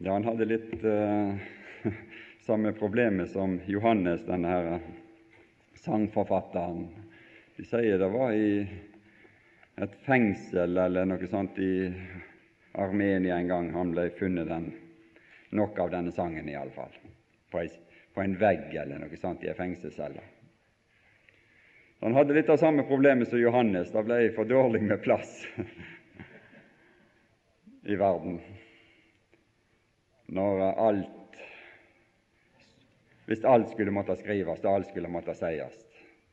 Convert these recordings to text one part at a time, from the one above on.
Ja, han hadde litt uh, samme problemet som Johannes, denne her sangforfatteren. De sier det var i et fengsel eller noe sånt i Armenia en gang han ble funnet den, nok av denne sangen, iallfall. På, på en vegg eller noe sånt i ei fengselscelle. Han hadde litt av samme problemet som Johannes. Det ble for dårlig med plass i verden når alt Hvis alt skulle måtte skrives og alt skulle måtte sies,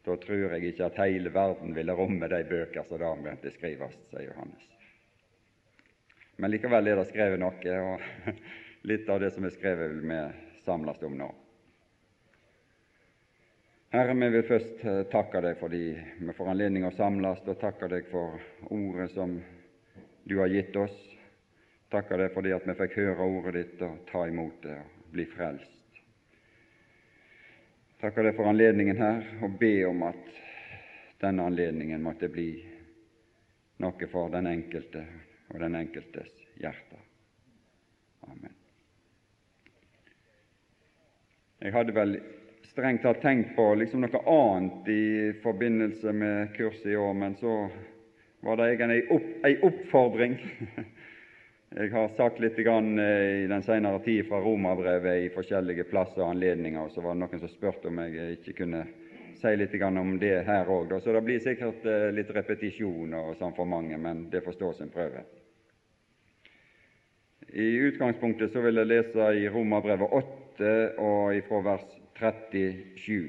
da tror jeg ikke at hele verden ville romme de bøker som da å skrives, sier Johannes. Men likevel er det skrevet noe, og litt av det som er skrevet, vil vi samles om nå. Herre, vi vil først eh, takke deg fordi vi får anledning å samles, og takke deg for ordet som du har gitt oss takker deg fordi at vi fikk høre ordet ditt og ta imot det og bli frelst. Takker deg for anledningen her og be om at denne anledningen måtte bli noe for den enkelte og den enkeltes hjerte. Amen. Jeg hadde vel strengt tatt tenkt på liksom noe annet i forbindelse med kurset i år, men så var det egentlig ei, opp, oppfordring Jeg har sagt litt grann, i den senere tid fra Romerbrevet i forskjellige plasser og anledninger, og så var det noen som spurte om jeg ikke kunne si litt om det her òg. Så det blir sikkert eh, litt repetisjon og sånn for mange, men det får stå sin prøve. I utgangspunktet så vil jeg lese i Romerbrevet 8 og ifra vers 37.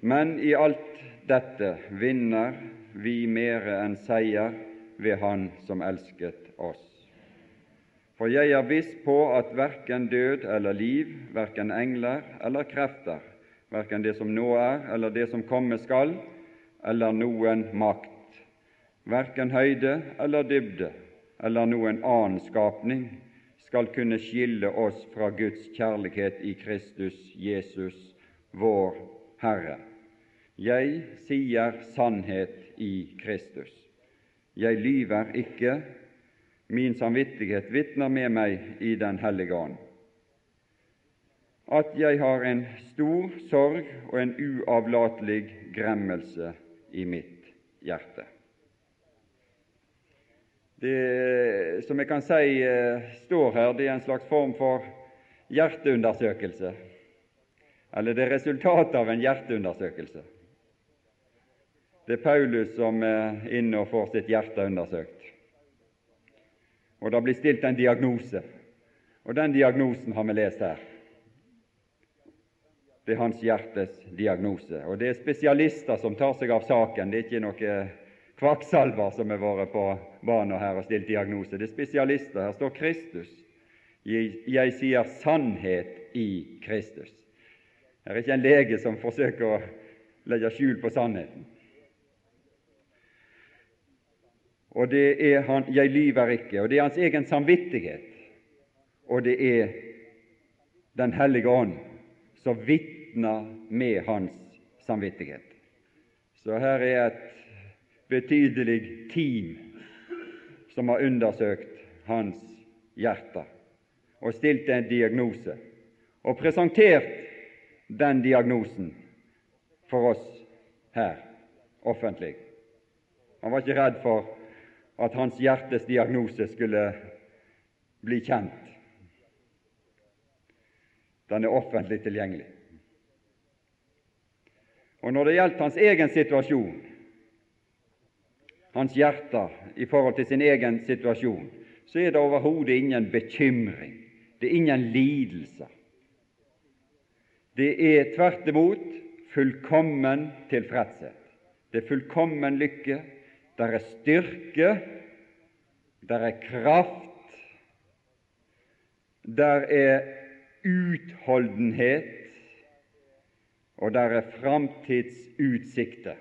Men i alt dette vinner vi mere enn seier ved Han som elsket oss. For jeg er viss på at verken død eller liv, verken engler eller krefter, verken det som nå er eller det som komme skal, eller noen makt, verken høyde eller dybde eller noen annen skapning, skal kunne skille oss fra Guds kjærlighet i Kristus Jesus, vår Herre. Jeg sier sannhet i Kristus. Jeg lyver ikke, min samvittighet vitner med meg i Den hellige ånd, at jeg har en stor sorg og en uavlatelig gremmelse i mitt hjerte. Det som jeg kan si eh, står her, det er en slags form for hjerteundersøkelse, eller det er resultatet av en hjerteundersøkelse. Det er Paulus som er inne og får sitt hjerte undersøkt. Og det blir stilt en diagnose, og den diagnosen har vi lest her. Det er hans hjertes diagnose. Og det er spesialister som tar seg av saken. Det er ikke noe kvakksalver som har vært på banen her og stilt diagnose. Det er spesialister. Her står Kristus. Jeg, jeg sier sannhet i Kristus. Her er ikke en lege som forsøker å legge skjul på sannheten. Og det er han, 'jeg lyver ikke', og det er hans egen samvittighet, og det er Den hellige ånd som vitner med hans samvittighet. Så her er et betydelig team som har undersøkt hans hjerte og stilt en diagnose og presentert den diagnosen for oss her offentlig. Han var ikke redd for at hans hjertes diagnose skulle bli kjent. Den er offentlig tilgjengelig. Og Når det gjelder hans egen situasjon, hans hjerte i forhold til sin egen situasjon, så er det overhodet ingen bekymring, det er ingen lidelser. Det er tvert imot fullkommen tilfredshet. Det er fullkommen lykke, der er styrke, der er kraft, der er utholdenhet, og der er framtidsutsikter.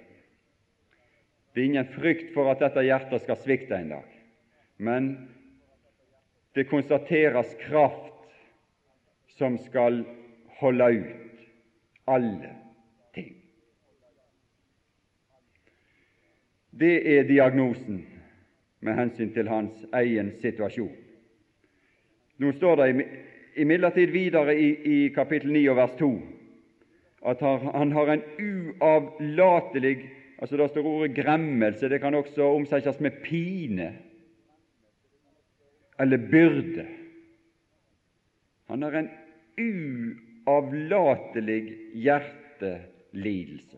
Det er ingen frykt for at dette hjertet skal svikte en dag, men det konstateres kraft som skal holde ut alle Det er diagnosen med hensyn til hans egen situasjon. Nå står det imidlertid videre i, i kapittel 9 og vers 2 at han har en uavlatelig altså Det står ordet gremmelse. Det kan også omsettes med pine eller byrde. Han har en uavlatelig hjertelidelse.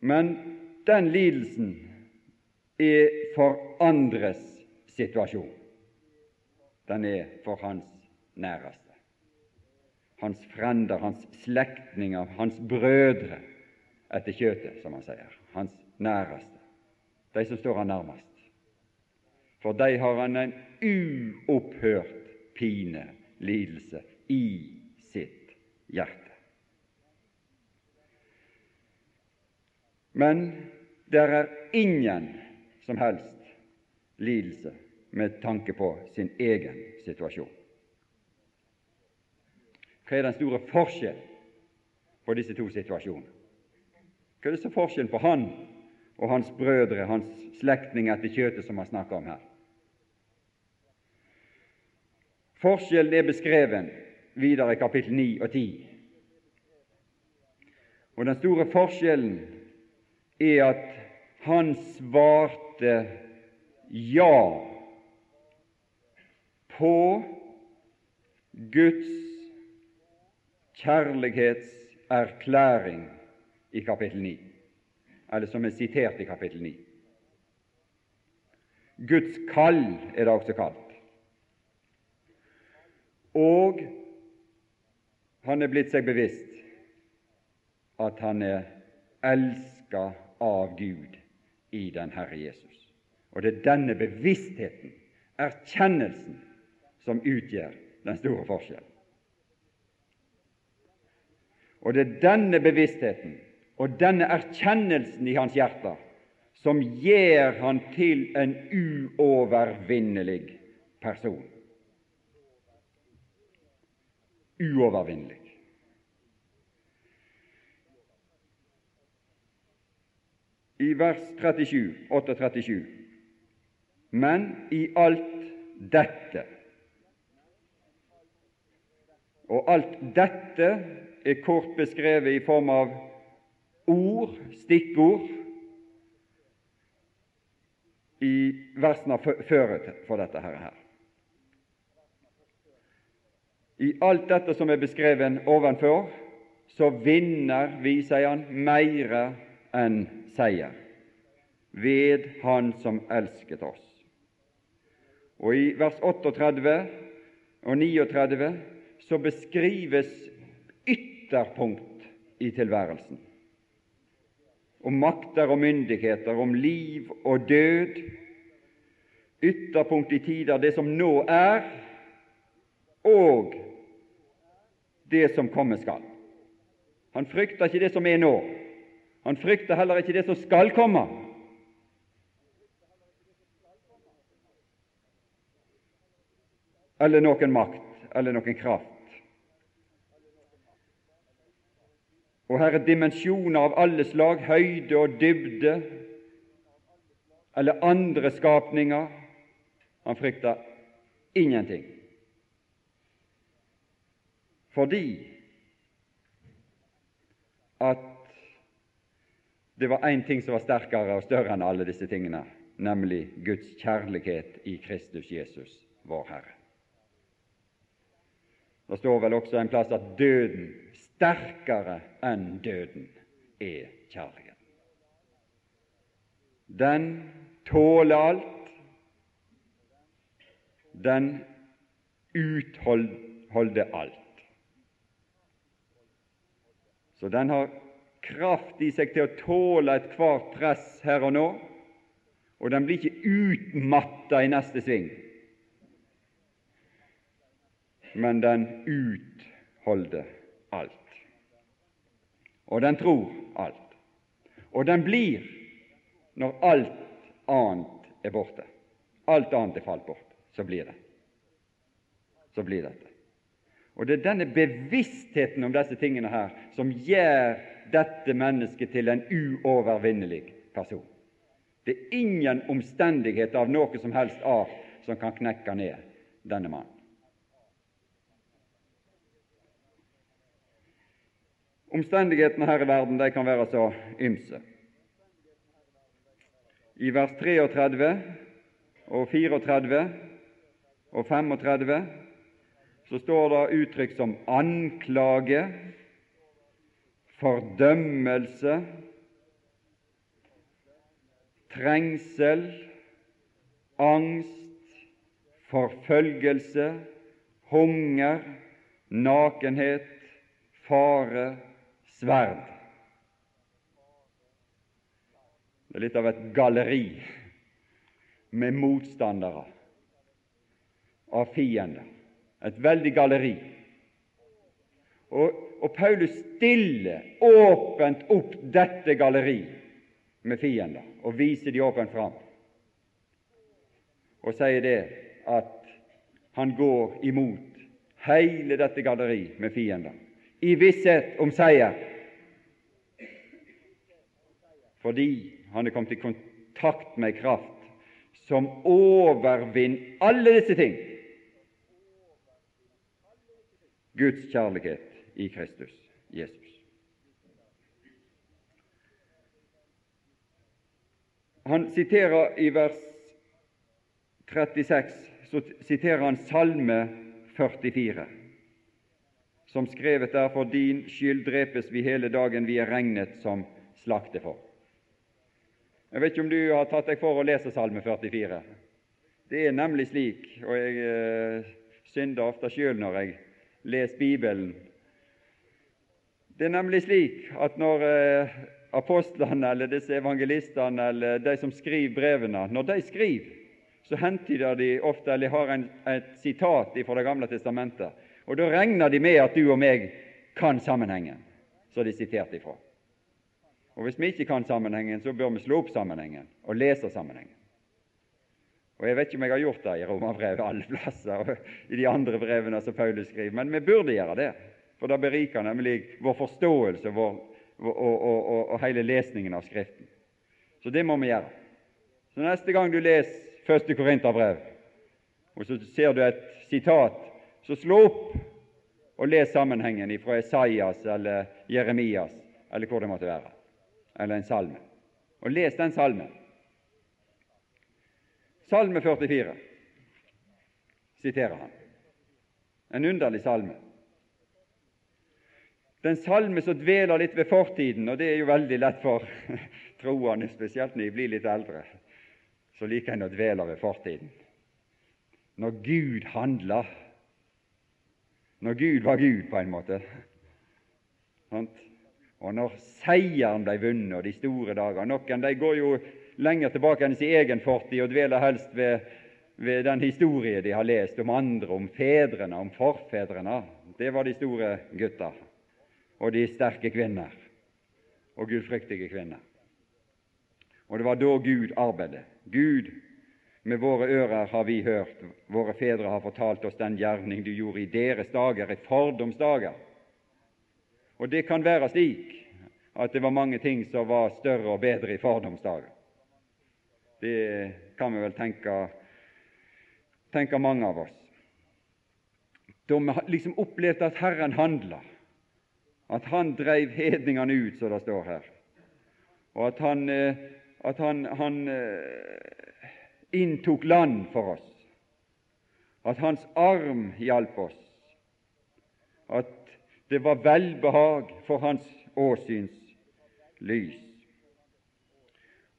Men den lidelsen er for andres situasjon. Den er for hans næreste. Hans frender, hans slektninger, hans brødre etter kjøtet, som han sier. Hans næreste. De som står han nærmest. For de har han en uopphørt pine, lidelse, i sitt hjerte. Men det er ingen som helst lidelse med tanke på sin egen situasjon. Hva er den store forskjellen på disse to situasjonene? Hva er det som forskjellen på han og hans brødre, hans slektninger etter kjøtet, som han snakker om her? Forskjellen er beskreven videre i kapittel 9 og 10. Og den store forskjellen er at han svarte ja på Guds kjærlighetserklæring i kapittel 9, eller som er sitert i kapittel 9. Guds kall er det også kalt. Og han er blitt seg bevisst at han er elska av Gud i den Herre Jesus. Og det er denne bevisstheten, erkjennelsen, som utgjør den store forskjellen. Og det er denne bevisstheten og denne erkjennelsen i hans hjerte som gjør han til en uovervinnelig person. Uovervinnelig. I vers 37, 8-37 Men i alt dette Og alt dette er kort beskrevet i form av ord, stikkord, i versene før for dette her. I alt dette som er beskrevet ovenfor, så vinner vi, sier han, meire enn seier ved Han som elsket oss. Og i vers 38 og 39 så beskrives ytterpunkt i tilværelsen. Om makter og myndigheter, om liv og død. Ytterpunkt i tider, det som nå er, og det som komme skal. Han frykter ikke det som er nå. Han frykter heller ikke det som skal komme. Eller noen makt, eller noen kraft. Og her er dimensjoner av alle slag, høyde og dybde, eller andre skapninger. Han frykter ingenting. Fordi at det var én ting som var sterkere og større enn alle disse tingene, nemlig Guds kjærlighet i Kristus Jesus, vår Herre. Det står vel også en plass at døden sterkere enn døden er kjærligheten. Den tåler alt, den utholder alt. Så den har kraft i seg til å tåle ethvert press her og nå, og den blir ikke utmatta i neste sving, men den utholder alt og den tror alt. Og den blir når alt annet er borte. Alt annet er falt bort. Så blir det. Så blir dette. Og det er denne bevisstheten om disse tingene her som gjør dette mennesket til en uovervinnelig person. Det er ingen omstendighet av noe som helst art som kan knekke ned denne mannen. Omstendighetene her i verden de kan være så ymse. I vers 33 og 34 og 35 så står det uttrykk som anklage, fordømmelse, trengsel, angst, forfølgelse, hunger, nakenhet, fare, sverd. Det er litt av et galleri med motstandere, av fiender. Et veldig galleri. Og, og Paulus stiller åpent opp dette galleri med fiender og viser de åpent fram. Og sier det at han går imot hele dette galleri med fiender i visshet om seier, fordi han er kommet i kontakt med kraft som overvinner alle disse ting. Guds kjærlighet i Kristus Jesus. Han siterer i vers 36 så siterer han Salme 44, som skrevet er for din skyld drepes vi hele dagen, vi er regnet som slakte for. Jeg vet ikke om du har tatt deg for å lese Salme 44. Det er nemlig slik, og jeg eh, synder ofte sjøl når jeg leser Bibelen. Det er nemlig slik at når eh, apostlene eller disse evangelistene eller de som skriver brevene, når de skriver, så hentyder de ofte eller har en, et sitat fra Det gamle testamentet. Og Da regner de med at du og meg kan sammenhengen som de siterte ifra. Og Hvis vi ikke kan sammenhengen, så bør vi slå opp sammenhengen og lese sammenhengen. Og Jeg vet ikke om jeg har gjort det i Romerbrevet alle plasser og i de andre brevene som Paulus skriver, men vi burde gjøre det, for det beriker nemlig vår forståelse vår, og, og, og, og hele lesningen av Skriften. Så det må vi gjøre. Så Neste gang du leser første Korinterbrev, og så ser du et sitat, så slå opp og les sammenhengen fra Esaias eller Jeremias eller hvor det måtte være eller en salme. Og les den salmen. Salme 44 siterer han. En underlig salme. Den salme som dveler litt ved fortiden, og det er jo veldig lett for troende, spesielt når de blir litt eldre, så liker en å dvele ved fortiden. Når Gud handla, når Gud var Gud, på en måte. Og når seieren ble vunnet, og de store dager Noen de går jo lenger tilbake enn sin egen fortid og dveler helst ved, ved den historie de har lest om andre, om fedrene, om forfedrene. Det var de store gutta og de sterke kvinner og gudfryktige kvinner. Og det var da Gud arbeidet. Gud, med våre ører har vi hørt, våre fedre har fortalt oss den gjerning du gjorde i deres dager, i fordomsdager og det kan være slik at det var mange ting som var større og bedre i fordomsdager. Det kan vi vel tenke, tenke mange av oss. Da vi liksom opplevde at Herren handla, at Han dreiv hedningene ut, som det står her, og at Han, eh, at han, han eh, inntok land for oss, at Hans arm hjalp oss, at det var velbehag for hans åsyns lys.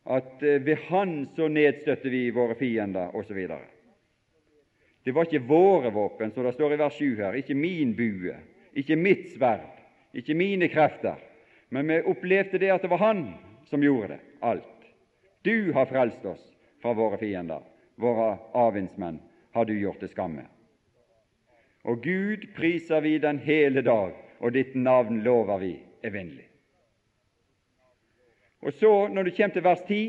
At eh, ved Han så nedstøtte vi våre fiender, osv. Det var ikke våre våpen, som det står i vers 7 her, ikke min bue, ikke mitt sverd, ikke mine krefter, men vi opplevde det at det var Han som gjorde det, alt. Du har frelst oss fra våre fiender, våre avvindsmenn har du gjort til skamme. Og Gud priser vi den hele dag, og ditt navn lover vi evinnelig. Og så, når du kommer til vers 10,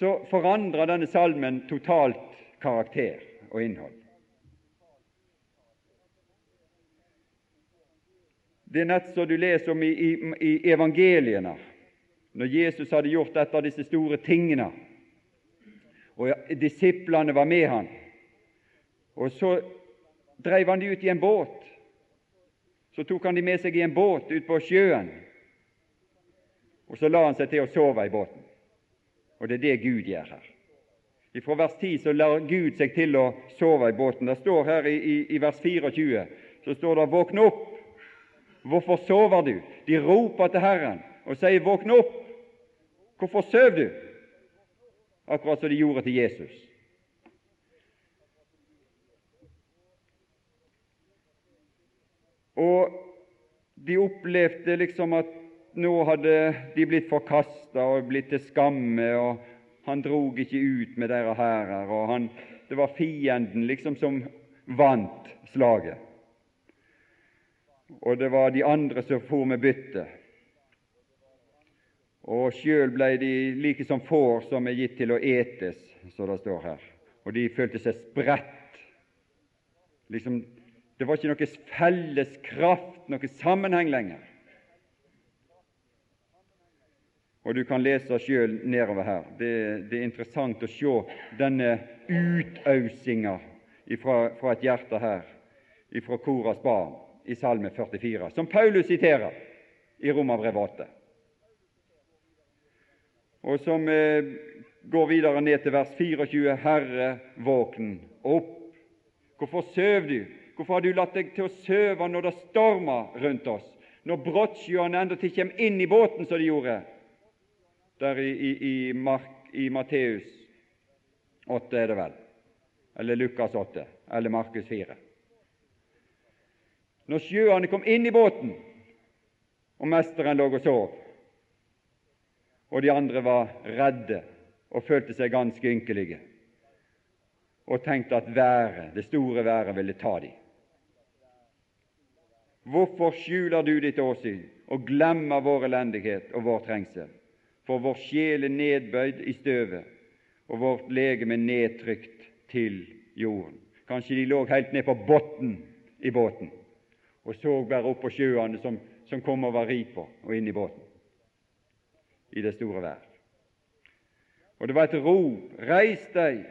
så forandrer denne salmen totalt karakter og innhold. Det er nett som du leser om i, i, i evangeliene, når Jesus hadde gjort et av disse store tingene, og disiplene var med han, og så dreiv han de ut i en båt. Så tok han de med seg i en båt ut på sjøen, og så la han seg til å sove i båten. Og det er det Gud gjør her. Fra vers 10 så lar Gud seg til å sove i båten. Det står her i, i, i vers 24 så står det 'våkn opp'. Hvorfor sover du? De roper til Herren og sier Våkne opp'. Hvorfor sover du? Akkurat som de gjorde til Jesus. Og de opplevde liksom at nå hadde de blitt forkasta og blitt til skamme, og han drog ikke ut med deres hærer, og han, det var fienden liksom som vant slaget. Og det var de andre som for med byttet. Og sjøl ble de like som får som er gitt til å etes, som det står her. Og de følte seg spredt. Liksom, det var ikke noe felles kraft, noe sammenheng lenger. Og du kan lese sjøl nedover her. Det, det, er interessant å se denne utausinga fra, fra et hjerte her, fra Koras barn, i Salme 44, som Paulus siterer i Romerbrevet 8, og som eh, går videre ned til vers 24. Herre, våkn opp. Hvorfor søv du? Hvorfor har du latt deg til å søve når det stormer rundt oss, når brottsjøene endatil kjem inn i båten som de gjorde? der i, i, i, i Matteus 8, er det vel, eller Lukas 8, eller Markus 4. Når sjøene kom inn i båten, og mesteren lå og sov, og de andre var redde og følte seg ganske ynkelige, og tenkte at været, det store været ville ta dem. Hvorfor skjuler du ditt åsyn og glemmer vår elendighet og vår trengsel? for vår sjel er nedbøyd i støvet, og vårt legeme nedtrykt til jorden. Kanskje de lå helt ned på bunnen i båten og så bare opp på sjøene som, som kom og var ri og inn i båten i det store vær. Og det var et rop Reis deg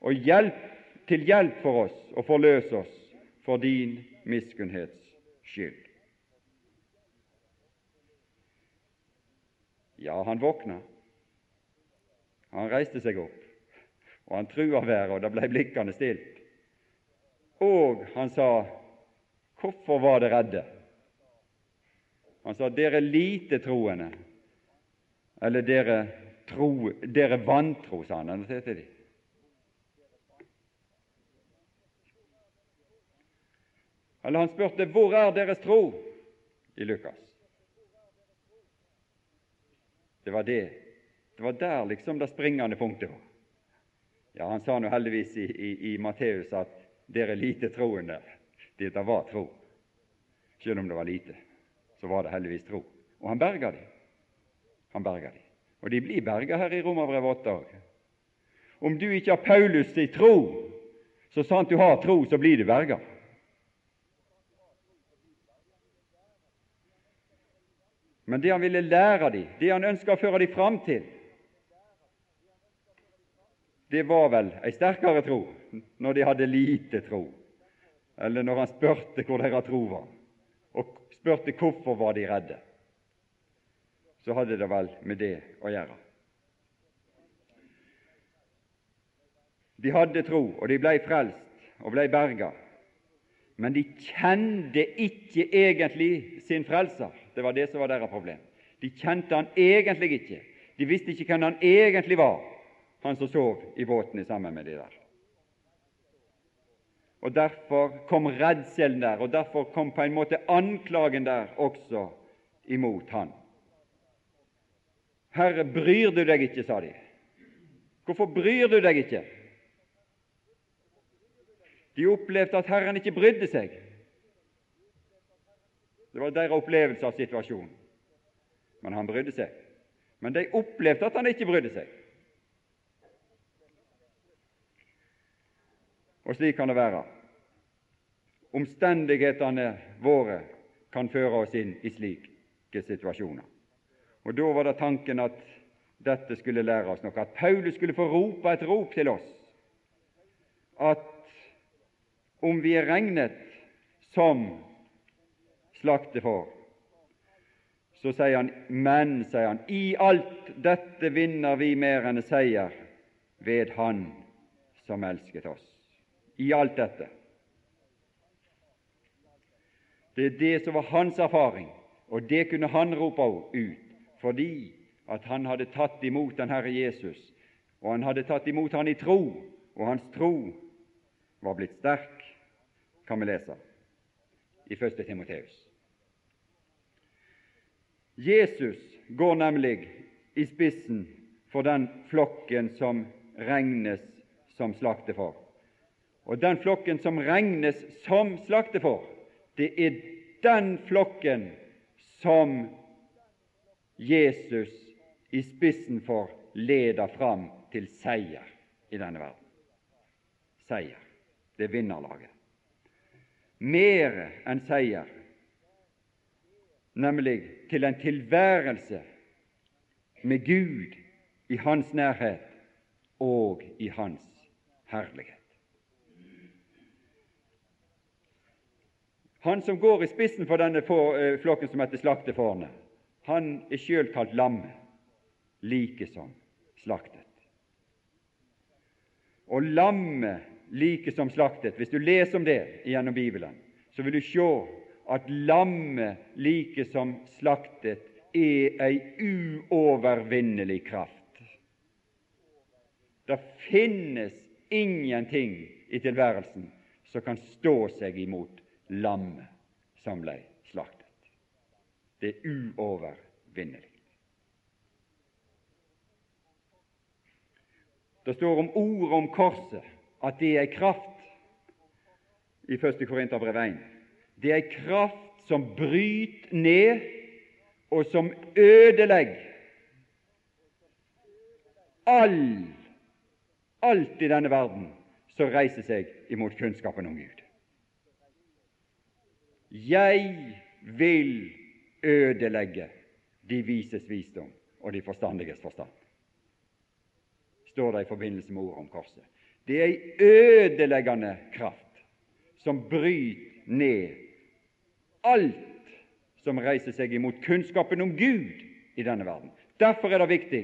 og hjelp til hjelp for oss og forløs oss for din miskunnhets skyld. Ja, han våkna. Han reiste seg opp, og han trua været, og det blei blikkende stilt. Og han sa, 'Hvorfor var det redde?' Han sa, 'Dere lite troende', eller 'dere, tro, dere vantro', sa han. De. Eller han spurte, 'Hvor er deres tro?' i Lukas. Det var det. Det var der liksom det springende punktet var. Ja, Han sa nå heldigvis i, i, i Matteus at dere er lite troende. Dette var tro. Selv om det var lite, så var det heldigvis tro. Og han berga dem. Han berga dem. Og de blir berga her i Romerbrevet 8 òg. Om du ikke har Paulus i tro, så sant du har tro, så blir du berga. Men det han ville lære dem, det han ønska å føre dem fram til, det var vel ei sterkere tro når de hadde lite tro, eller når han spurte hvor deres tro var, og spurte hvorfor var de redde. Så hadde det vel med det å gjøre. De hadde tro, og de ble frelst og ble berga, men de kjente ikke egentlig sin frelser. Det var det som var deres problem. De kjente han egentlig ikke. De visste ikke hvem han egentlig var, han som sov i båten sammen med de der. Og Derfor kom redselen der, og derfor kom på en måte anklagen der også imot han. Herre, bryr du deg ikke, sa de. Hvorfor bryr du deg ikke? De opplevde at Herren ikke brydde seg. Det var deres opplevelse av situasjonen. Men han brydde seg. Men de opplevde at han ikke brydde seg. Og slik kan det være. Omstendighetene våre kan føre oss inn i slike situasjoner. Og Da var det tanken at dette skulle lære oss noe, at Paulus skulle få rope et rop til oss. At om vi er regnet som slaktefår, så sier han, men, sier han, i alt dette vinner vi mer enn seier ved Han som elsket oss. I alt dette. Det er det som var hans erfaring, og det kunne han rope ut, fordi at han hadde tatt imot den Herre Jesus, og han hadde tatt imot han i tro, og hans tro var blitt sterk, kan vi lese i 1. Timoteus. Jesus går nemlig i spissen for den flokken som regnes som slaktefar. Og den flokken som regnes som slaktefår, det er den flokken som Jesus i spissen for leder fram til seier i denne verden. Seier. Det er vinnerlaget. Mere enn seier, nemlig til en tilværelse med Gud i Hans nærhet og i Hans herlighet. Han som går i spissen for denne eh, flokken som heter slaktefårene, han er sjøl kalt lammet like som slaktet. Og lammet like som slaktet Hvis du leser om det gjennom Bibelen, så vil du se at lammet like som slaktet er ei uovervinnelig kraft. Det finnes ingenting i tilværelsen som kan stå seg imot lammet som ble slaktet. Det er uovervinnelig. Det står om ordet om korset at det er kraft i 1. Korinterbrev 1. Det er kraft som bryter ned, og som ødelegger all, alt i denne verden som reiser seg imot kunnskapen om Gud. Jeg vil ødelegge de vises visdom og de forstandiges forstand står det i forbindelse med ordet om korset. Det er ei ødeleggende kraft som bryter ned alt som reiser seg imot kunnskapen om Gud i denne verden. Derfor er det viktig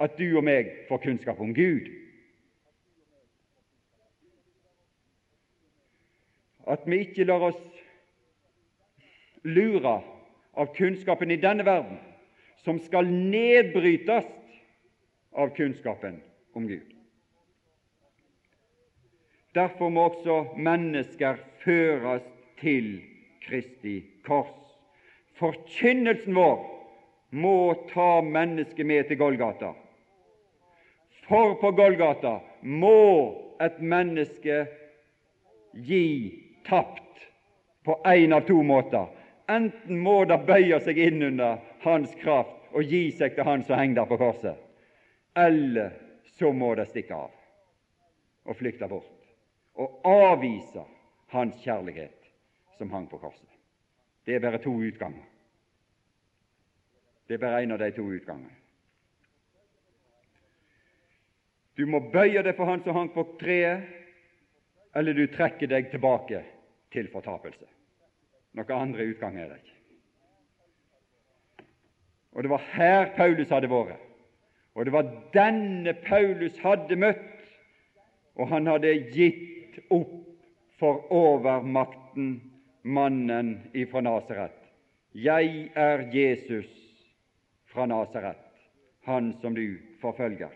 at du og meg får kunnskap om Gud. At vi ikke lar oss lure av kunnskapen i denne verden, som skal nedbrytes av kunnskapen om Gud. Derfor må også mennesker føres til Kristi kors. Forkynnelsen vår må ta mennesket med til Golgata. For på Golgata må et menneske gi tapt på én av to måter. Enten må det bøye seg inn under hans kraft og gi seg til han som henger der på korset, eller så må det stikke av og flykte bort og avvise hans kjærlighet som hang på korset. Det er bare to utganger. Det er bare en av de to utgangene. Du må bøye deg for han som hang på treet, eller du trekker deg tilbake til fortapelse. Noen andre utgang er det ikke. Og det var her Paulus hadde vært. Og det var denne Paulus hadde møtt, og han hadde gitt opp for overmakten, mannen ifra Nasaret. Jeg er Jesus fra Nasaret, han som du forfølger.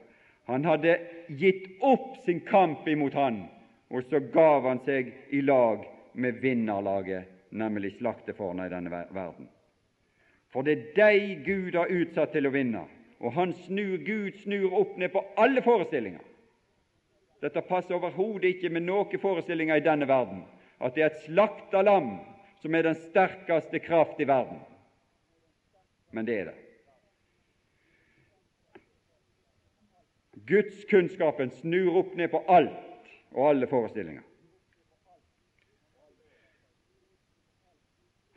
Han hadde gitt opp sin kamp imot han, og så gav han seg i lag med vinnerlaget, nemlig slaktefårene i denne verden. For det er deg Gud har utsatt til å vinne og han snur, Gud snur opp ned på alle forestillinger. Dette passer overhodet ikke med noen forestillinger i denne verden, at det er et slakta lam som er den sterkeste kraft i verden. Men det er det. Gudskunnskapen snur opp ned på alt og alle forestillinger.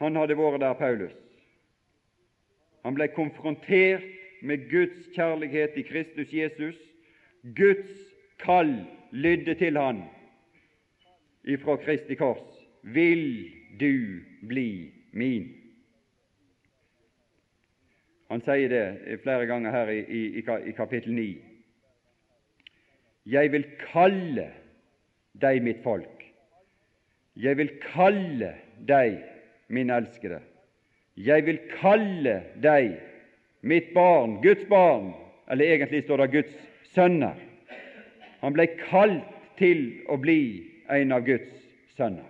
Han hadde vært der, Paulus, Han ble konfrontert med Guds kjærlighet i Kristus Jesus. Guds kall lydde til han ifra Kristi kors. Vil du bli min? Han sier det flere ganger her i, i, i kapittel 9. Jeg vil kalle deg mitt folk. Jeg vil kalle deg min elskede. Jeg vil kalle deg mitt barn, Guds barn, eller egentlig står det Guds sønner. Han ble kalt til å bli en av Guds sønner.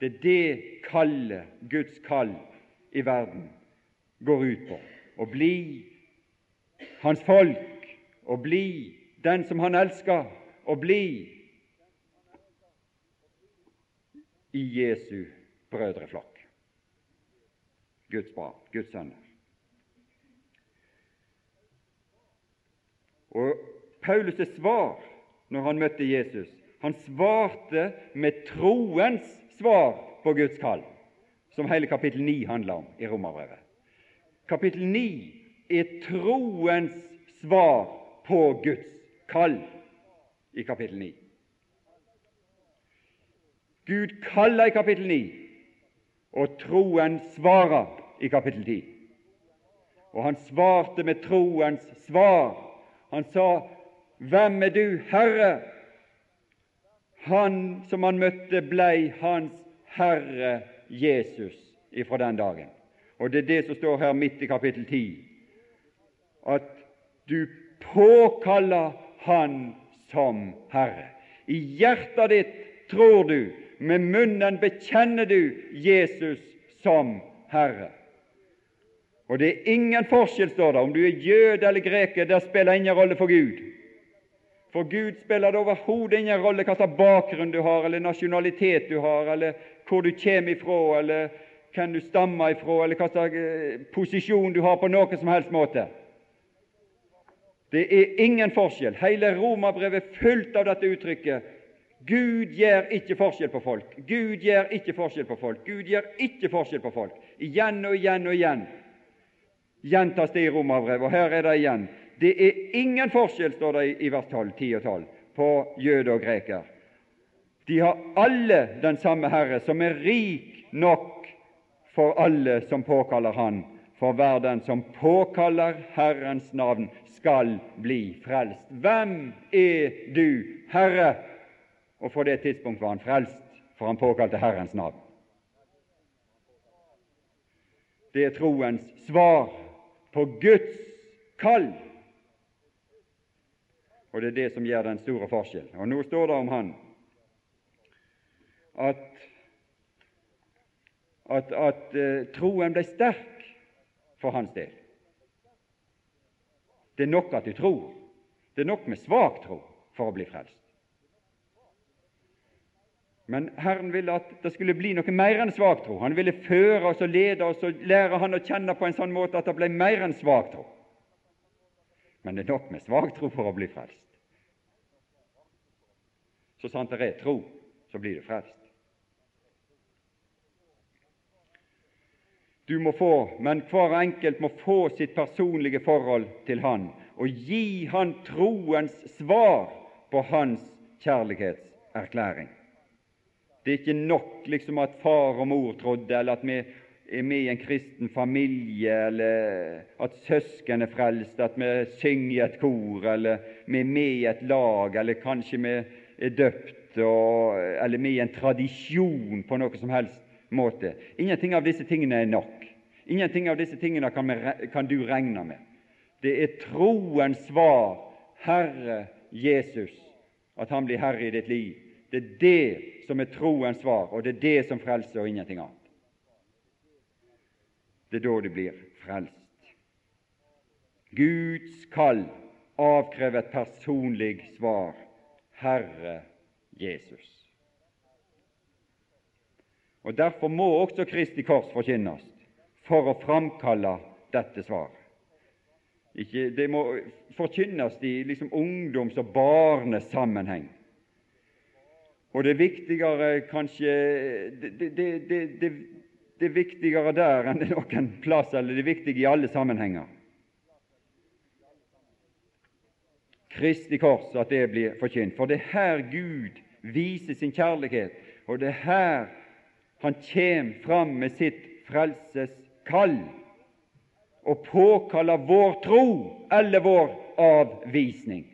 Det er det kallet, Guds kall i verden, går ut på. Å bli hans folk, å bli den som han elsker, å bli i Jesu brødreflokk. Guds barn, Guds sønner. Og Paulus' svar når han møtte Jesus, han svarte med troens svar på Guds kall, som hele kapittel 9 handler om i Romerbrevet. Kapittel 9 er troens svar på Guds kall i kapittel 9. Gud kaller i kapittel 9, og troen svarer i kapittel 10. Og han svarte med troens svar. Han sa, 'Hvem er du, Herre?' Han som han møtte, blei hans Herre Jesus ifra den dagen. Og det er det som står her midt i kapittel 10, at du påkaller Han som Herre. I hjertet ditt tror du, med munnen bekjenner du Jesus som Herre. Og det er ingen forskjell, står det, om du er jøde eller greker. Det spiller ingen rolle for Gud. For Gud spiller det overhodet ingen rolle hva slags bakgrunn du har, eller nasjonalitet du har, eller hvor du kommer ifra, eller hvem du stammer ifra, eller hva slags eh, posisjon du har på noen som helst måte. Det er ingen forskjell. Hele Romerbrevet er fullt av dette uttrykket. Gud gjør ikke forskjell på folk. Gud gjør ikke forskjell på folk. Gud gjør ikke forskjell på folk. Igjen og igjen og igjen gjentas det i Romerbrevet, og her er det igjen. Det er ingen forskjell, står det i vers 12, 10 og 12, på jøde og greker. De har alle den samme Herre, som er rik nok for alle som påkaller Han. For hver den som påkaller Herrens navn, skal bli frelst. Hvem er du, Herre? Og for det tidspunkt var han frelst, for han påkalte Herrens navn. Det er troens svar på Guds kall. Og det er det som gjør den store forskjell. Og nå står det om han at, at, at uh, troen ble sterk for hans del. Det er nok at du tror. Det er nok med svak tro for å bli frelst. Men Herren ville at det skulle bli noe mer enn svak tro. Han ville føre oss og lede oss og lære Han å kjenne på en sånn måte at det ble mer enn svak tro. Men det er nok med svak tro for å bli frelst. Så sant det er tro, så blir du frelst. Du må få, men hver enkelt må få sitt personlige forhold til Han og gi Han troens svar på Hans kjærlighetserklæring. Det er ikke nok liksom at far og mor trodde, eller at vi er med i en kristen familie, eller at søsken er frelst, at vi synger i et kor, eller vi er med i et lag, eller kanskje vi er døpt, og, eller er i en tradisjon på noe som helst måte. Ingenting av disse tingene er nok. Ingenting av disse tingene kan, vi, kan du regne med. Det er troens svar, Herre Jesus, at Han blir herre i ditt liv. Det er det som er troens svar, og det er det som frelser, og ingenting annet. Det er da du blir frelst. Guds kall avkrever et personlig svar Herre Jesus. Og Derfor må også Kristi kors forkynnes for å framkalle dette svaret. Ikke, det må forkynnes i liksom ungdoms- og barnesammenheng. Og det viktigere kanskje det, det, det, det er viktigere der enn det noen plass, eller det er viktig i alle sammenhenger. Kristi kors, at det blir forkynt. For det er her Gud viser sin kjærlighet, og det er her Han kommer fram med sitt frelseskall og påkaller vår tro eller vår avvisning.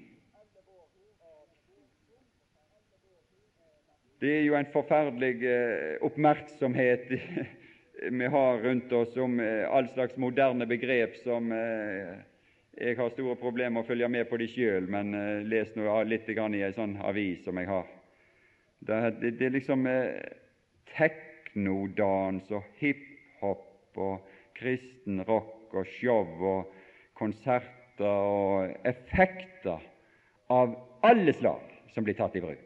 Det er jo en forferdelig eh, oppmerksomhet vi har rundt oss om eh, all slags moderne begrep som eh, jeg har store problemer med å følge med på de sjøl, men les nå litt i ei sånn avis som jeg har. Det, det, det er liksom teknodans og hiphop og kristen rock og show og konserter og effekter av alle slag som blir tatt i bruk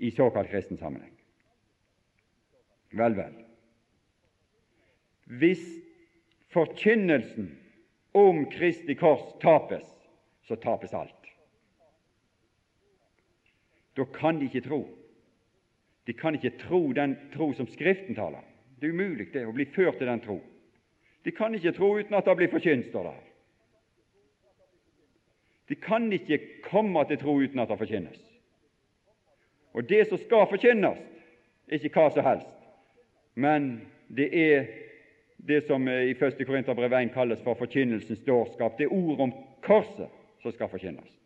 i såkalt kristen sammenheng. Vel, vel. Hvis forkynnelsen om Kristi kors tapes, så tapes alt. Da kan de ikke tro. De kan ikke tro den tro som Skriften taler. Det er umulig det å bli ført til den tro. De kan ikke tro uten at det blir forkynt, står det her. De kan ikke komme til tro uten at det forkynnes. Og det som skal forkynnes, er ikke hva som helst, men det er det som i 1. Korinterbrev 1 kalles for forkynnelsens dårskap. Det er ord om korset som skal forkynnes.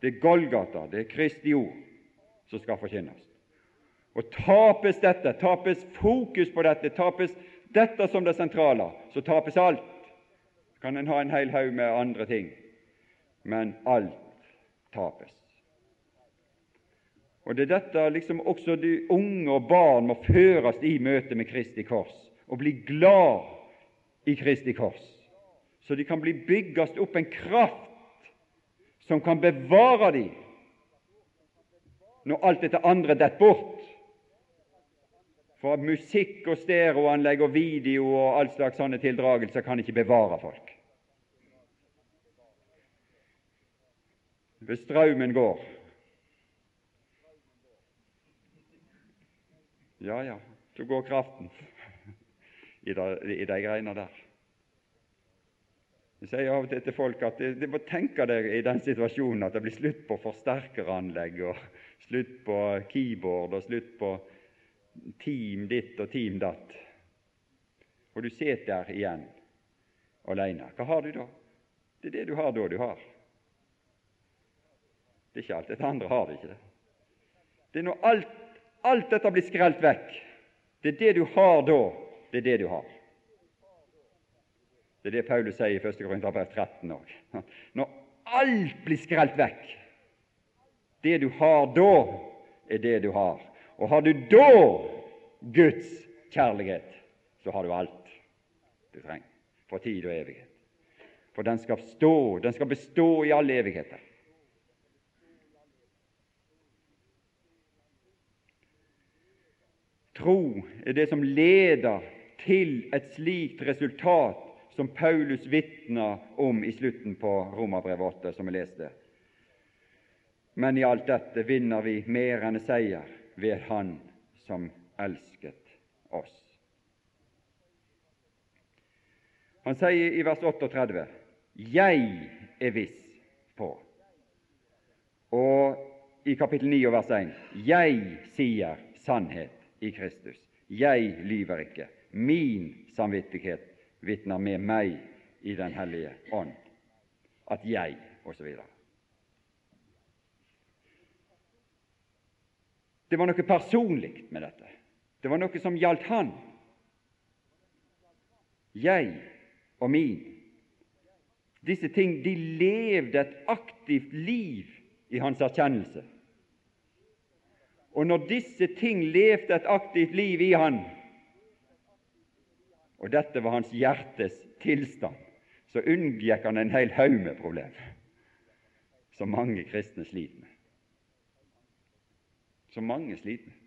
Det er Golgata, det er Kristi ord, som skal forkynnes. Og tapes dette, tapes fokus på dette, tapes dette som det sentrale, så tapes alt. Kan en ha en hel haug med andre ting, men alt tapes. Og Det er dette liksom også de unge og barn må føres i møte med Kristi kors, og bli glad i Kristi kors, så de kan bli bygges opp en kraft som kan bevare dem når alt dette andre detter bort. For musikk og stereoanlegg og video og all slags sånne tildragelser kan ikke bevare folk. Hvis strømmen går, Ja, ja, så går kraften i de, de der. Jeg sier av og til til folk at de, må tenke deg i den situasjonen at det blir slutt på forsterkeranlegg og slutt på keyboard og slutt på team ditt og team datt. Og du sitter der igjen alene. Hva har du da? Det er det du har da du har. Det er ikke alt Det andre har det ikke. Det er når alt Alt dette blir skrelt vekk. Det er det du har da. Det er det du har. Det er det Paulus sier i 1. Korinterbrev 13 òg. Når alt blir skrelt vekk, det du har da, er det du har. Og har du da Guds kjærlighet, så har du alt du trenger for tid og evighet. For den skal stå, den skal bestå i alle evigheter. Tro er det som leder til et slikt resultat som Paulus vitner om i slutten på Romerbrevet 8, som vi leste. Men i alt dette vinner vi mer enn seier ved Han som elsket oss. Han sier i vers 38 'Jeg er viss på', og i kapittel 9 og vers 1 'Jeg sier sannhet' i Kristus. Jeg lyver ikke. Min samvittighet vitner med meg i Den hellige ånd. At jeg osv. Det var noe personlig med dette. Det var noe som gjaldt han. Jeg og min. Disse ting de levde et aktivt liv i hans erkjennelse. Og når disse ting levde et aktivt liv i han, og dette var hans hjertes tilstand, så unngikk han en hel haug med problemer som mange kristne sliter med. Som mange sliter med.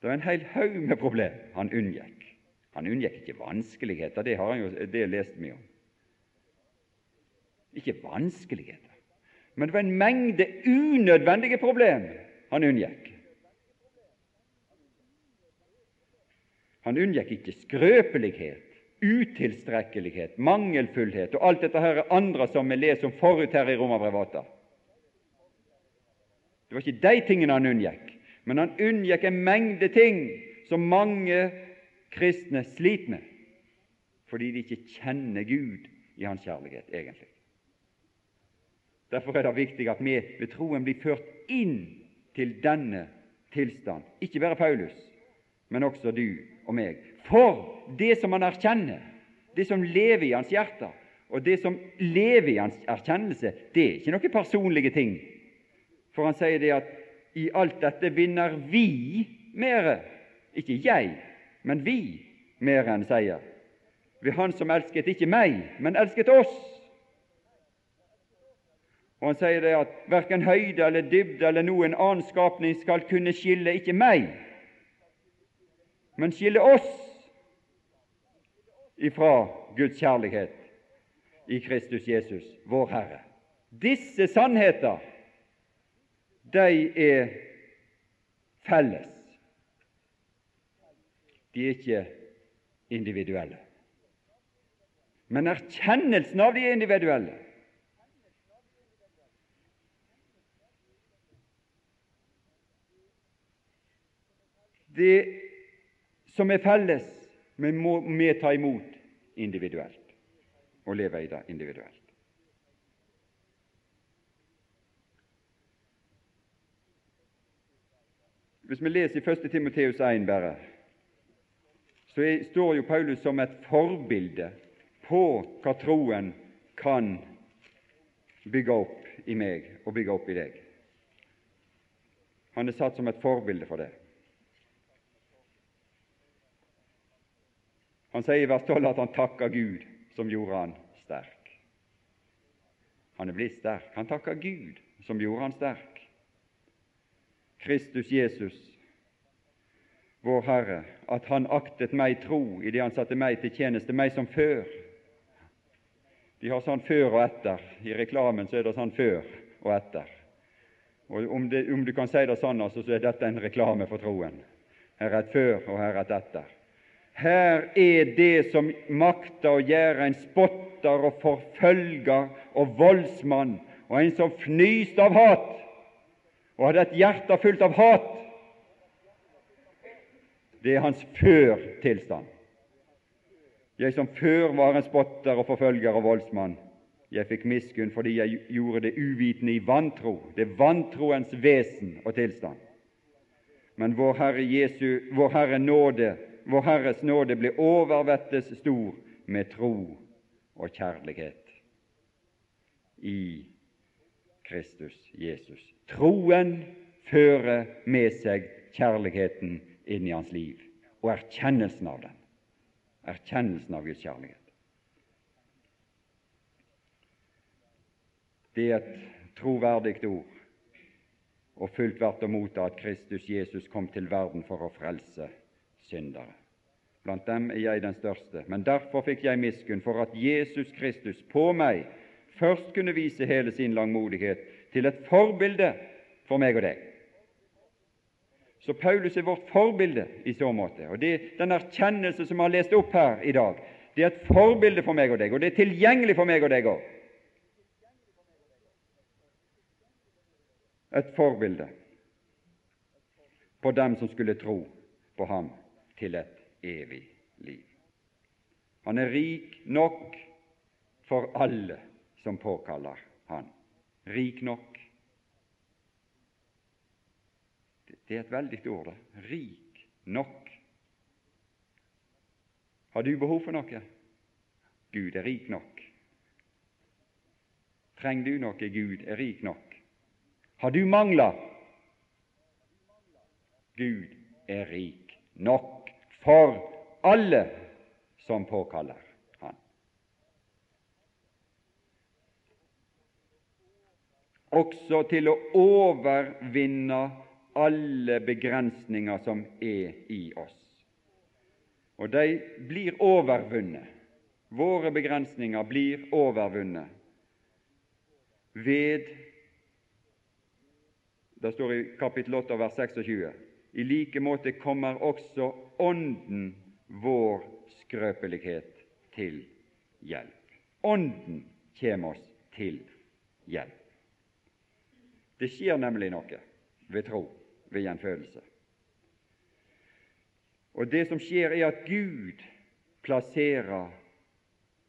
Det var en hel haug med problemer han unngikk. Han unngikk ikke vanskeligheter, det har han jo det lest mye om. Ikke vanskeligheter men det var en mengde unødvendige problemer han unngikk. Han unngikk ikke skrøpelighet, utilstrekkelighet, mangelfullhet og alt dette her andre som vi leser om forut her i Romerbrevet 8. Det var ikke de tingene han unngikk, men han unngikk en mengde ting som mange kristne sliter med, fordi de ikke kjenner Gud i Hans kjærlighet, egentlig. Derfor er det viktig at vi ved troen blir ført inn til denne tilstand. Ikke bare Paulus, men også du og meg. For det som han erkjenner, det som lever i hans hjerte, og det som lever i hans erkjennelse, det er ikke noen personlige ting. For han sier det at i alt dette vinner vi mere, ikke jeg, men vi mer enn seier. Ved Han som elsket ikke meg, men elsket oss. Og Han sier det at verken høyde eller dybde eller noen annen skapning skal kunne skille ikke meg, men skille oss ifra Guds kjærlighet i Kristus Jesus, vår Herre. Disse sannheter, de er felles. De er ikke individuelle. Men erkjennelsen av de individuelle. Det som er felles, vi må vi ta imot individuelt og leve i det individuelt. Hvis vi leser i 1. Timoteus 1 bare, så står jo Paulus som et forbilde på hva troen kan bygge opp i meg og bygge opp i deg. Han er satt som et forbilde for det. Han sier i vers 12 at han takker Gud som gjorde han sterk. Han er blitt sterk. Han takker Gud som gjorde han sterk. Kristus Jesus, vår Herre, at Han aktet meg tro i det Han satte meg til tjeneste, meg som før. De har sånn før og etter. I reklamen så er det sånn før og etter. Og Om, det, om du kan si det sånn, altså, så er dette en reklame for troen. Her er et før, og her er et etter. Her er det som makter å gjøre en spotter og forfølger og voldsmann, og en som fnyste av hat og hadde et hjerte fullt av hat. Det er hans før-tilstand. Jeg som før var en spotter og forfølger og voldsmann, jeg fikk miskunn fordi jeg gjorde det uvitende i vantro. Det er vantroens vesen og tilstand. Men vår Herre, Jesu, vår Herre nåde vår Herres nåde ble overvettes stor med tro og kjærlighet i Kristus Jesus. Troen fører med seg kjærligheten inn i hans liv, og erkjennelsen av den. Erkjennelsen av Guds kjærlighet. Det er et troverdig ord og fullt verdt å motta at Kristus Jesus kom til verden for å frelse syndere. Blant dem er jeg den største, men derfor fikk jeg miskunn for at Jesus Kristus på meg først kunne vise hele sin langmodighet til et forbilde for meg og deg. Så Paulus er vårt forbilde i så måte. Og det, Den erkjennelse som vi har lest opp her i dag, det er et forbilde for meg og deg, og det er tilgjengelig for meg og deg òg. Et forbilde på dem som skulle tro på ham til et evig liv. Han er rik nok for alle som påkaller Han. Rik nok. Det er et veldig ord, det. Rik nok. Har du behov for noe? Gud er rik nok. Trenger du noe? Gud er rik nok. Har du mangler? Gud er rik nok for alle som påkaller Han. Også til å overvinne alle begrensninger som er i oss. Og de blir overvunnet. Våre begrensninger blir overvunnet ved Det står i kapittel 8 vers 26 i like måte kommer også Ånden vår skrøpelighet til hjelp. Ånden kommer oss til hjelp. Det skjer nemlig noe ved tro, ved gjenfødelse. Og det som skjer, er at Gud plasserer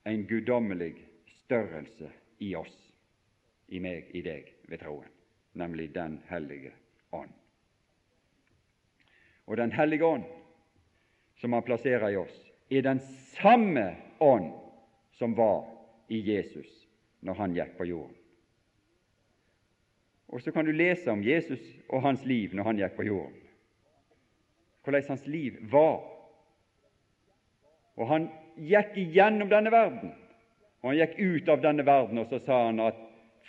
en guddommelig størrelse i oss, i meg, i deg, ved troen, nemlig Den hellige ånd. Og Den hellige ånd, som Han plasserer i oss, er den samme ånd som var i Jesus når han gikk på jorden. Og så kan du lese om Jesus og hans liv når han gikk på jorden, hvordan hans liv var. Og han gikk igjennom denne verden, og han gikk ut av denne verden, og så sa han at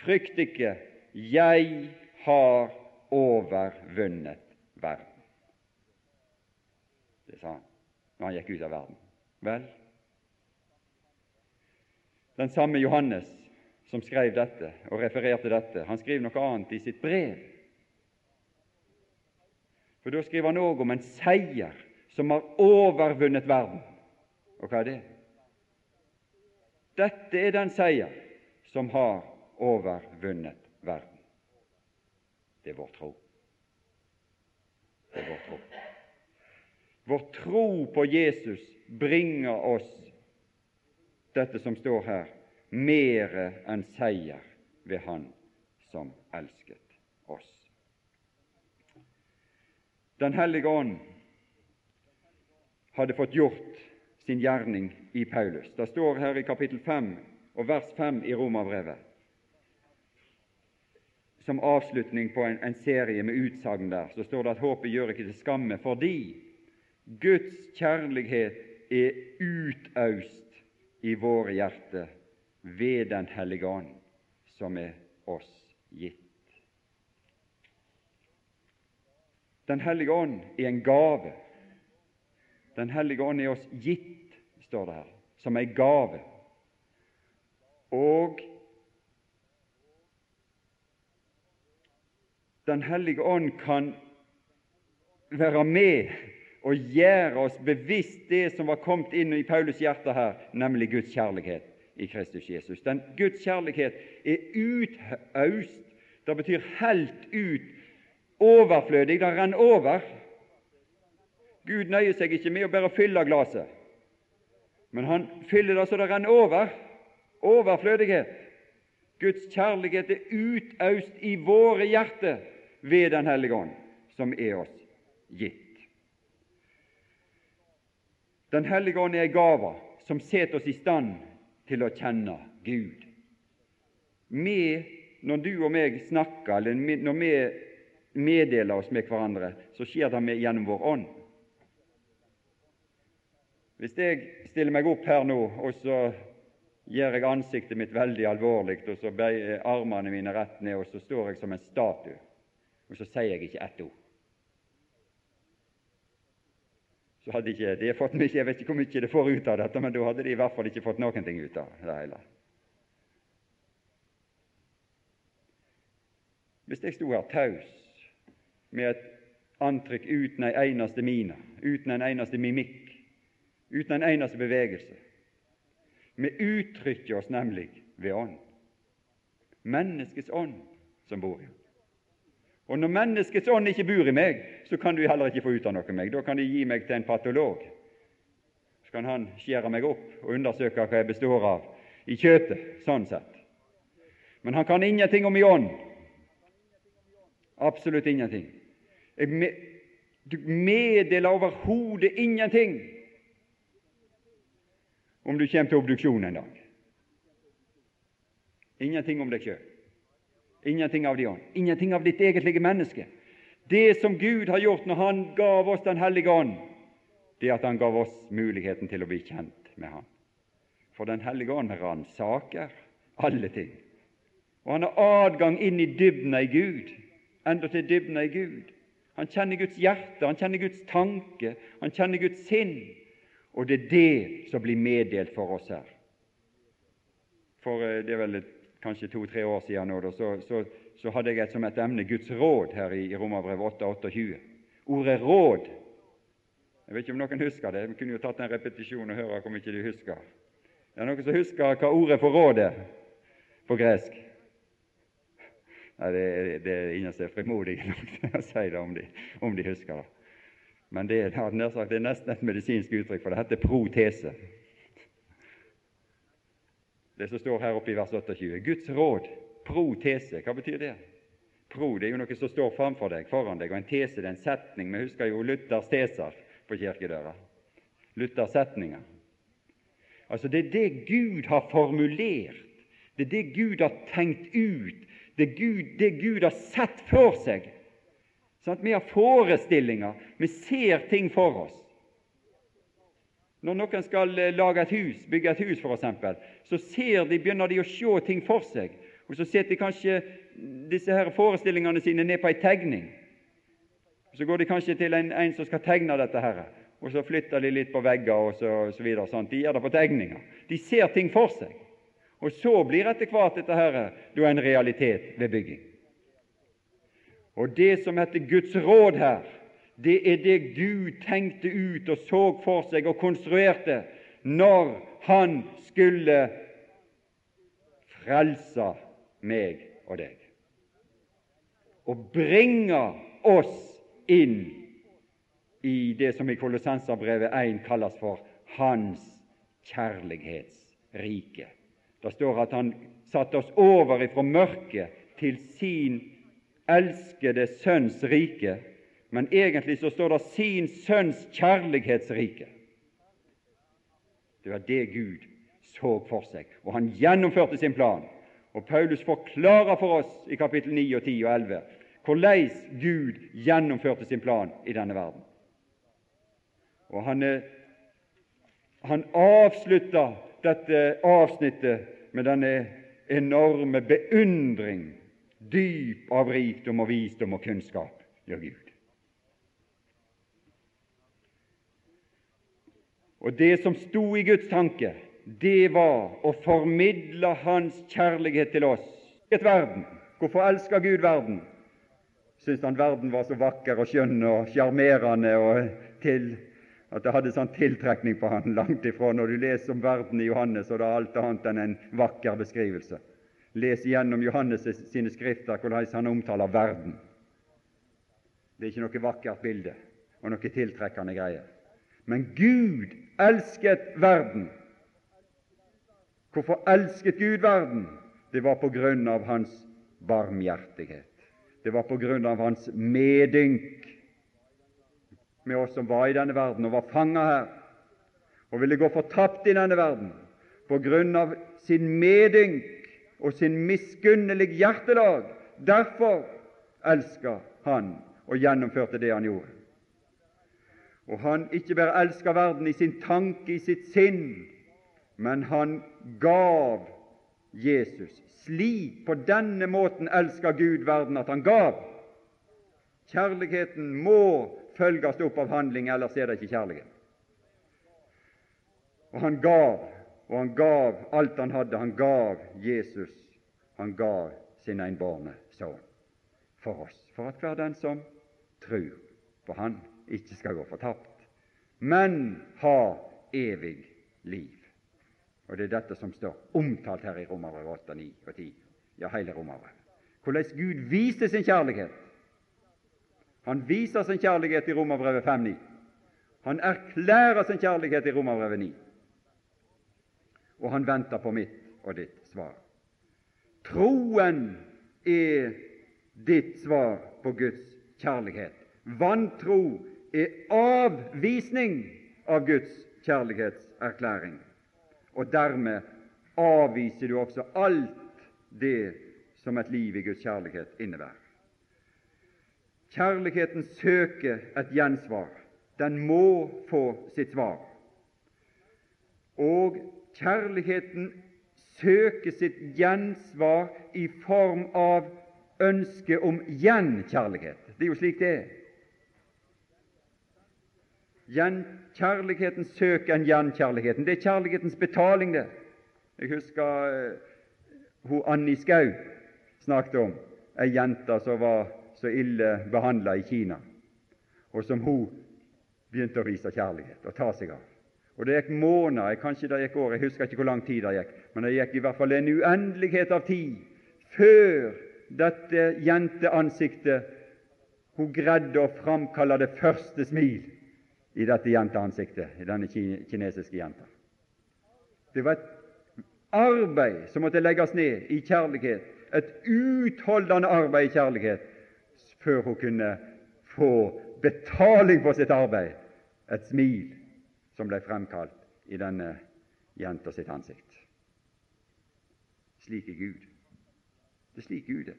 frykt ikke, jeg har overvunnet verden. Det sa han når han gikk ut av verden. Vel, den samme Johannes som skrev dette og refererte dette, han skriver noe annet i sitt brev. For Da skriver han òg om en seier som har overvunnet verden. Og hva er det? Dette er den seier som har overvunnet verden. Det er vår tro. Det er vår tro. Vår tro på Jesus bringer oss dette som står her, mere enn seier ved Han som elsket oss. Den hellige ånd hadde fått gjort sin gjerning i Paulus. Det står her i kapittel 5 og vers 5 i Romerbrevet, som avslutning på en, en serie med utsagn der, så står det at håpet gjør ikke til skamme, fordi Guds kjærlighet er utaust i våre hjerter ved Den hellige ånd, som er oss gitt. Den hellige ånd er en gave. Den hellige ånd er oss gitt, står det her, som ei gave. Og Den hellige ånd kan være med og gjøre oss bevisst det som var kommet inn i Paulus' hjerte her, nemlig Guds kjærlighet i Kristus Jesus. Den Guds kjærlighet er utaust. Det betyr helt ut, overflødig. Det renner over. Gud nøyer seg ikke med å bare fylle glasset, men han fyller det så det renner over. Overflødighet. Guds kjærlighet er utaust i våre hjerter ved Den hellige ånd, som er oss gitt. Den hellige ånd er ei gave som setter oss i stand til å kjenne Gud. Vi, når du og meg snakker, eller når vi meddeler oss med hverandre, så skjer det med gjennom vår ånd. Hvis jeg stiller meg opp her nå, og så gjør jeg ansiktet mitt veldig alvorlig, og så bøyer armene mine rett ned, og så står jeg som en statue, og så sier jeg ikke ett ord så hadde ikke de fått mye, Jeg vet ikke hvor mye de får ut av dette, men da hadde de i hvert fall ikke fått noen ting ut av det hele. Hvis jeg sto her taus med et antrekk uten en eneste mine, uten en eneste mimikk, uten en eneste bevegelse Vi uttrykker oss nemlig ved ånd. Menneskets ånd som bor i oss. Og når menneskets ånd ikke bor i meg, så kan du heller ikke få ut av noe meg. Da kan de gi meg til en patolog. Så kan han skjære meg opp og undersøke hva jeg består av i kjøttet, sånn sett. Men han kan ingenting om i ånd. Absolutt ingenting. Du meddeler overhodet ingenting om du kommer til obduksjon en dag. Ingenting om deg sjøl. Ingenting av de ånd. Ingenting av ditt egentlige menneske. Det som Gud har gjort når Han gav oss Den hellige ånd, det at Han gav oss muligheten til å bli kjent med Han. For Den hellige ånd ransaker alle ting. Og han har adgang inn i dybden i Gud, endatil dybden i Gud. Han kjenner Guds hjerte, han kjenner Guds tanke, han kjenner Guds sinn. Og det er det som blir meddelt for oss her. For eh, det er vel et kanskje to-tre år siden nå, så, så, så, hadde jeg et som et emne Guds råd her i, i Romerbrevet 8,28. Ordet råd Jeg vet ikke om noen husker det. Vi kunne jo tatt en repetisjon og høre hvor mye de husker. Det er noen som husker hva ordet for råd er på gresk? Nei, det, det er ingen som er frimodige nok til å si det om de, om de husker det. Men det, det, er nesten et medisinsk uttrykk, for det heter protese. Det som står her oppe i vers 28. Guds råd, protese, hva betyr det? Pro det er jo noe som står framfor deg, foran deg, og en tese det er en setning. Vi husker jo Luthers teser på kirkedøra. Luthers setninger. Altså Det er det Gud har formulert, det er det Gud har tenkt ut, det er Gud, det Gud har sett for seg. Sånn vi har forestillinger, vi ser ting for oss. Når noen skal eh, lage et hus, bygge et hus f.eks., så ser de, begynner de å se ting for seg. Og Så setter de kanskje disse her forestillingene sine ned på ei tegning. Så går de kanskje til en, en som skal tegne dette her, og så flytter de litt på vegger og så, så videre. Sånn. De gjør det på tegninger. De ser ting for seg. Og så blir etter hvert dette her da en realitet ved bygging. Og det som heter Guds råd her, det er det Gud tenkte ut og så for seg og konstruerte når Han skulle frelse meg og deg og bringe oss inn i det som i Kolossenserbrevet 1 kalles for Hans kjærlighetsrike. Det står at Han satte oss over ifra mørket til sin elskede Sønns rike, men egentlig så står det sin Sønns kjærlighetsrike. Det var det Gud så for seg, og han gjennomførte sin plan. Og Paulus forklarer for oss i kapittel 9 og 10 og 11 hvordan Gud gjennomførte sin plan i denne verden. Og Han, han avslutter dette avsnittet med denne enorme beundring dyp av rikdom og visdom og kunnskap gjør Gud. Og det som sto i Guds tanke, det var å formidle Hans kjærlighet til oss. Et verden. Hvorfor elsker Gud verden? Syns han verden var så vakker og skjønn og sjarmerende og til at det hadde sånn tiltrekning på han langt ifra. Når du leser om verden i Johannes, og det er alt annet enn en vakker beskrivelse. Les igjennom Johannes sine skrifter hvordan han omtaler verden. Det er ikke noe vakkert bilde og noe tiltrekkende greier. Men Gud elsket verden. Hvorfor elsket Gud verden? Det var på grunn av hans barmhjertighet. Det var på grunn av hans medynk med oss som var i denne verden og var fanga her og ville gå fortapt i denne verden. På grunn av sin medynk og sin miskunnelige hjertelag. Derfor elska han og gjennomførte det han gjorde. Og han ikke bare elsker verden i sin tanke, i sitt sinn, men han gav Jesus. Slik, på denne måten, elsker Gud verden at han gav. Kjærligheten må følges opp av handling, ellers er det ikke kjærlighet. Og han gav og han gav alt han hadde. Han gav Jesus. Han gav sin enbårne sønn for oss, for at hver den som tror på Han, ikke skal gå fortapt, men ha evig liv. Og Det er dette som står omtalt her i Romerbrevet 8, 9 og 10. Ja, hele Romerbrevet. Hvordan Gud viser sin kjærlighet. Han viser sin kjærlighet i Romerbrevet 5, 9. Han erklærer sin kjærlighet i Romerbrevet 9 og han venter på mitt og ditt svar. Troen er ditt svar på Guds kjærlighet. Vantro er avvisning av Guds kjærlighetserklæring. Og dermed avviser du også alt det som et liv i Guds kjærlighet innebærer. Kjærligheten søker et gjensvar. Den må få sitt svar. Og Kjærligheten søker sitt gjensvar i form av ønske om gjenkjærlighet. Det er jo slik det er. Kjærligheten søker en gjenkjærligheten. Det er kjærlighetens betaling, det. Jeg husker uh, hun Anni Skau snakket om ei jente som var så ille behandla i Kina, og som hun begynte å vise kjærlighet og ta seg av. Og Det gikk måneder, kanskje det gikk år, jeg husker ikke hvor lang tid det gikk, men det gikk i hvert fall en uendelighet av tid før dette jenteansiktet hun greide å framkalle det første smil i dette jenteansiktet, i denne kinesiske jenta. Det var et arbeid som måtte legges ned i kjærlighet, et utholdende arbeid i kjærlighet, før hun kunne få betaling for sitt arbeid, et smil som ble fremkalt i denne jenta sitt ansikt. Slik er Gud. Det er slik Gud er.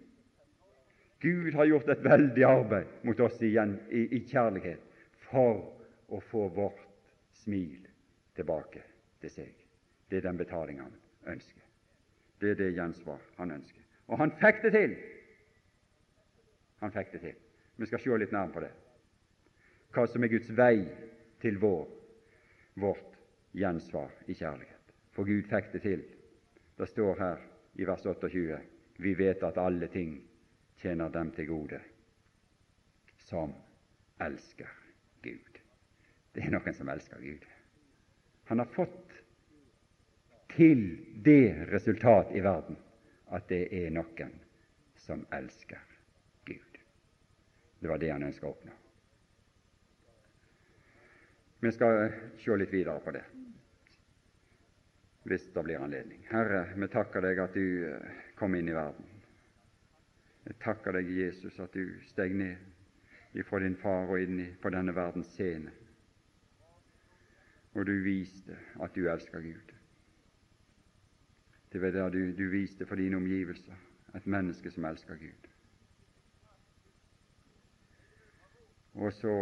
Gud har gjort et veldig arbeid mot oss igjen i, i kjærlighet for å få vårt smil tilbake til seg. Det er den betaling han ønsker. Det er det gjensvar han ønsker. Og han fikk det til. Han fikk det til. Vi skal se litt nærmere på det. Hva som er Guds vei til vår, vårt gjensvar i kjærlighet. For Gud fikk det til. Det står her i vers 28 vi vet at alle ting tjener dem til gode som elsker. Det er noen som elsker Gud. Han har fått til det resultat i verden at det er noen som elsker Gud. Det var det han ønska å oppnå. Vi skal se litt videre på det hvis det blir anledning. Herre, vi takker deg at du eh, kom inn i verden. Jeg takker deg, Jesus, at du steg ned ifra din far og inn på denne verdens scene, og du viste at du elsker Gud. Det var det du, du viste for dine omgivelser, et menneske som elsker Gud. Og så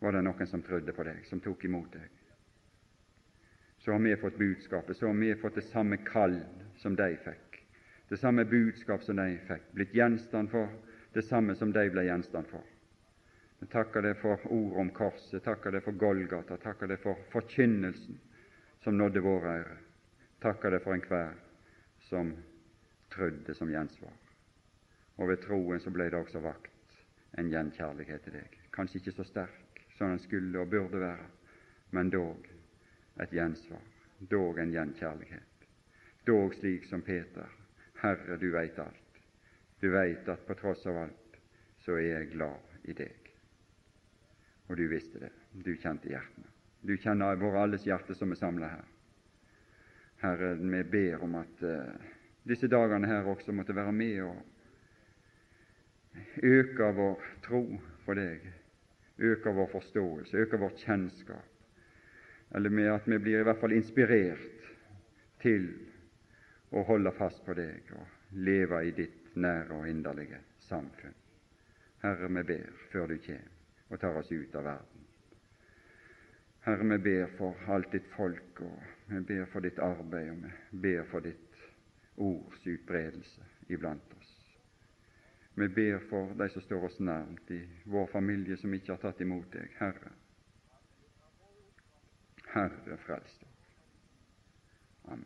var det noen som trodde på deg, som tok imot deg. Så har vi fått budskapet, så har vi fått det samme kall som de fikk. Det samme budskap som de fikk, blitt gjenstand for det samme som de ble gjenstand for. Jeg takker deg for ordet om korset, takker deg for Golgata, takker deg for forkynnelsen som nådde våre ører. Takker deg for enhver som trodde som gjensvar. Og ved troen så ble det også vakt en gjenkjærlighet til deg. Kanskje ikke så sterk som den skulle og burde være, men dog et gjensvar, dog en gjenkjærlighet. Dog slik som Peter. Herre, du veit alt. Du veit at på tross av alt så er jeg glad i deg. Og du visste det. Du kjente hjertene. Du kjenner våre alles hjerte som er samla her. Herre, vi ber om at uh, disse dagene her også måtte være med og øke vår tro på deg, øke vår forståelse, øke vår kjennskap, eller med at vi blir i hvert fall inspirert til å holde fast på deg og leve i ditt nære og inderlige samfunn. Herre, vi ber før du kommer og tar oss ut av verden. Herre, vi ber for alt ditt folk, og vi ber for ditt arbeid, og vi ber for ditt ords utbredelse iblant oss. Vi ber for de som står oss nærmt i vår familie som ikke har tatt imot deg. Herre, Herre, frels dem.